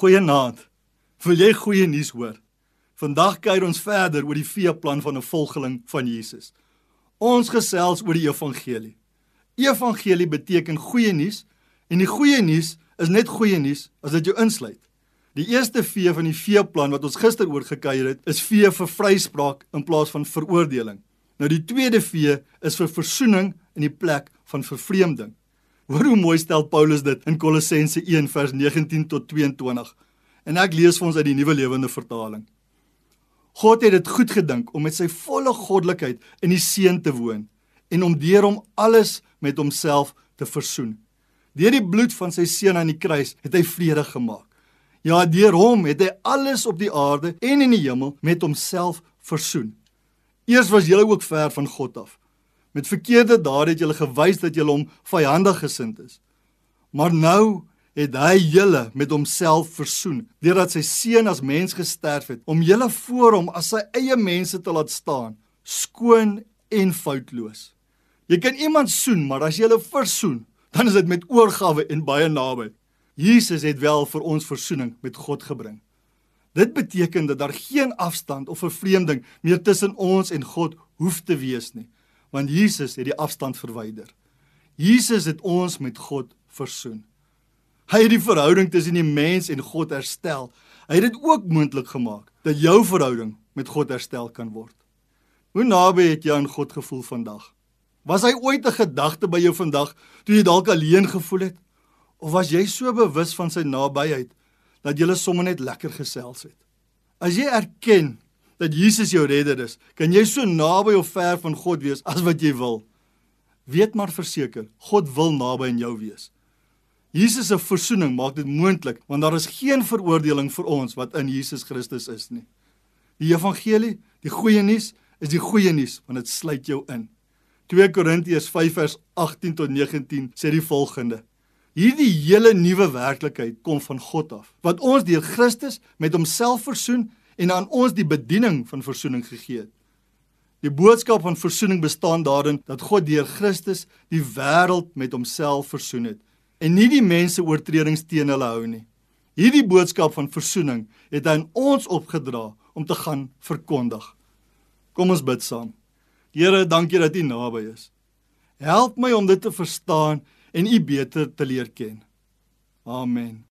Goeienaand. Wil jy goeie nuus hoor? Vandag kuier ons verder oor die veeplan van 'n volgeling van Jesus. Ons gesels oor die evangelie. Evangelie beteken goeie nuus en die goeie nuus is net goeie nuus as dit jou insluit. Die eerste vee van die veeplan wat ons gister oor gekuier het, is vee vir vryspraak in plaas van veroordeling. Nou die tweede vee is vir versoening in die plek van vervreemding. Hoor hoe mooi stel Paulus dit in Kolossense 1 vers 19 tot 22. En ek lees vir ons uit die Nuwe Lewende Vertaling. God het dit goed gedink om met sy volle goddelikheid in die seun te woon en om deur hom alles met homself te versoen. Deur die bloed van sy seun aan die kruis het hy vrede gemaak. Ja, deur hom het hy alles op die aarde en in die hemel met homself versoen. Eers was julle ook ver van God af. Met verkeerde dade het julle gewys dat julle hom vyandig gesind is. Maar nou het hy julle met homself versoen deurdat sy seun as mens gesterf het om julle voor hom as sy eie mense te laat staan, skoon en foutloos. Jy kan iemand soen, maar as jy hulle versoen, dan is dit met oorgawe en baie naby. Jesus het wel vir ons versoening met God gebring. Dit beteken dat daar geen afstand of vervreemding meer tussen ons en God hoef te wees nie, want Jesus het die afstand verwyder. Jesus het ons met God versoen. Hy het die verhouding tussen die mens en God herstel. Hy het dit ook moontlik gemaak dat jou verhouding met God herstel kan word. Hoe naby het jy aan God gevoel vandag? Was hy ooit 'n gedagte by jou vandag toe jy dalk alleen gevoel het? Of was jy so bewus van sy nabyheid dat jy sommer net lekker gesels het? As jy erken dat Jesus jou redder is, kan jy so naby of ver van God wees as wat jy wil. Weet maar verseker, God wil naby aan jou wees. Jesus se verzoening maak dit moontlik want daar is geen veroordeling vir ons wat in Jesus Christus is nie. Die evangelie, die goeie nuus, is die goeie nuus want dit sluit jou in. 2 Korintiërs 5 vers 18 tot 19 sê die volgende: Hierdie hele nuwe werklikheid kom van God af, wat ons deur Christus met homself versoen en aan ons die bediening van versoening gegee het. Die boodskap van versoening bestaan daarin dat God deur Christus die wêreld met homself versoen het en nie die mense oortredings teen hulle hou nie. Hierdie boodskap van verzoening het hy aan ons opgedra om te gaan verkondig. Kom ons bid saam. Here, dankie dat U naby is. Help my om dit te verstaan en U beter te leer ken. Amen.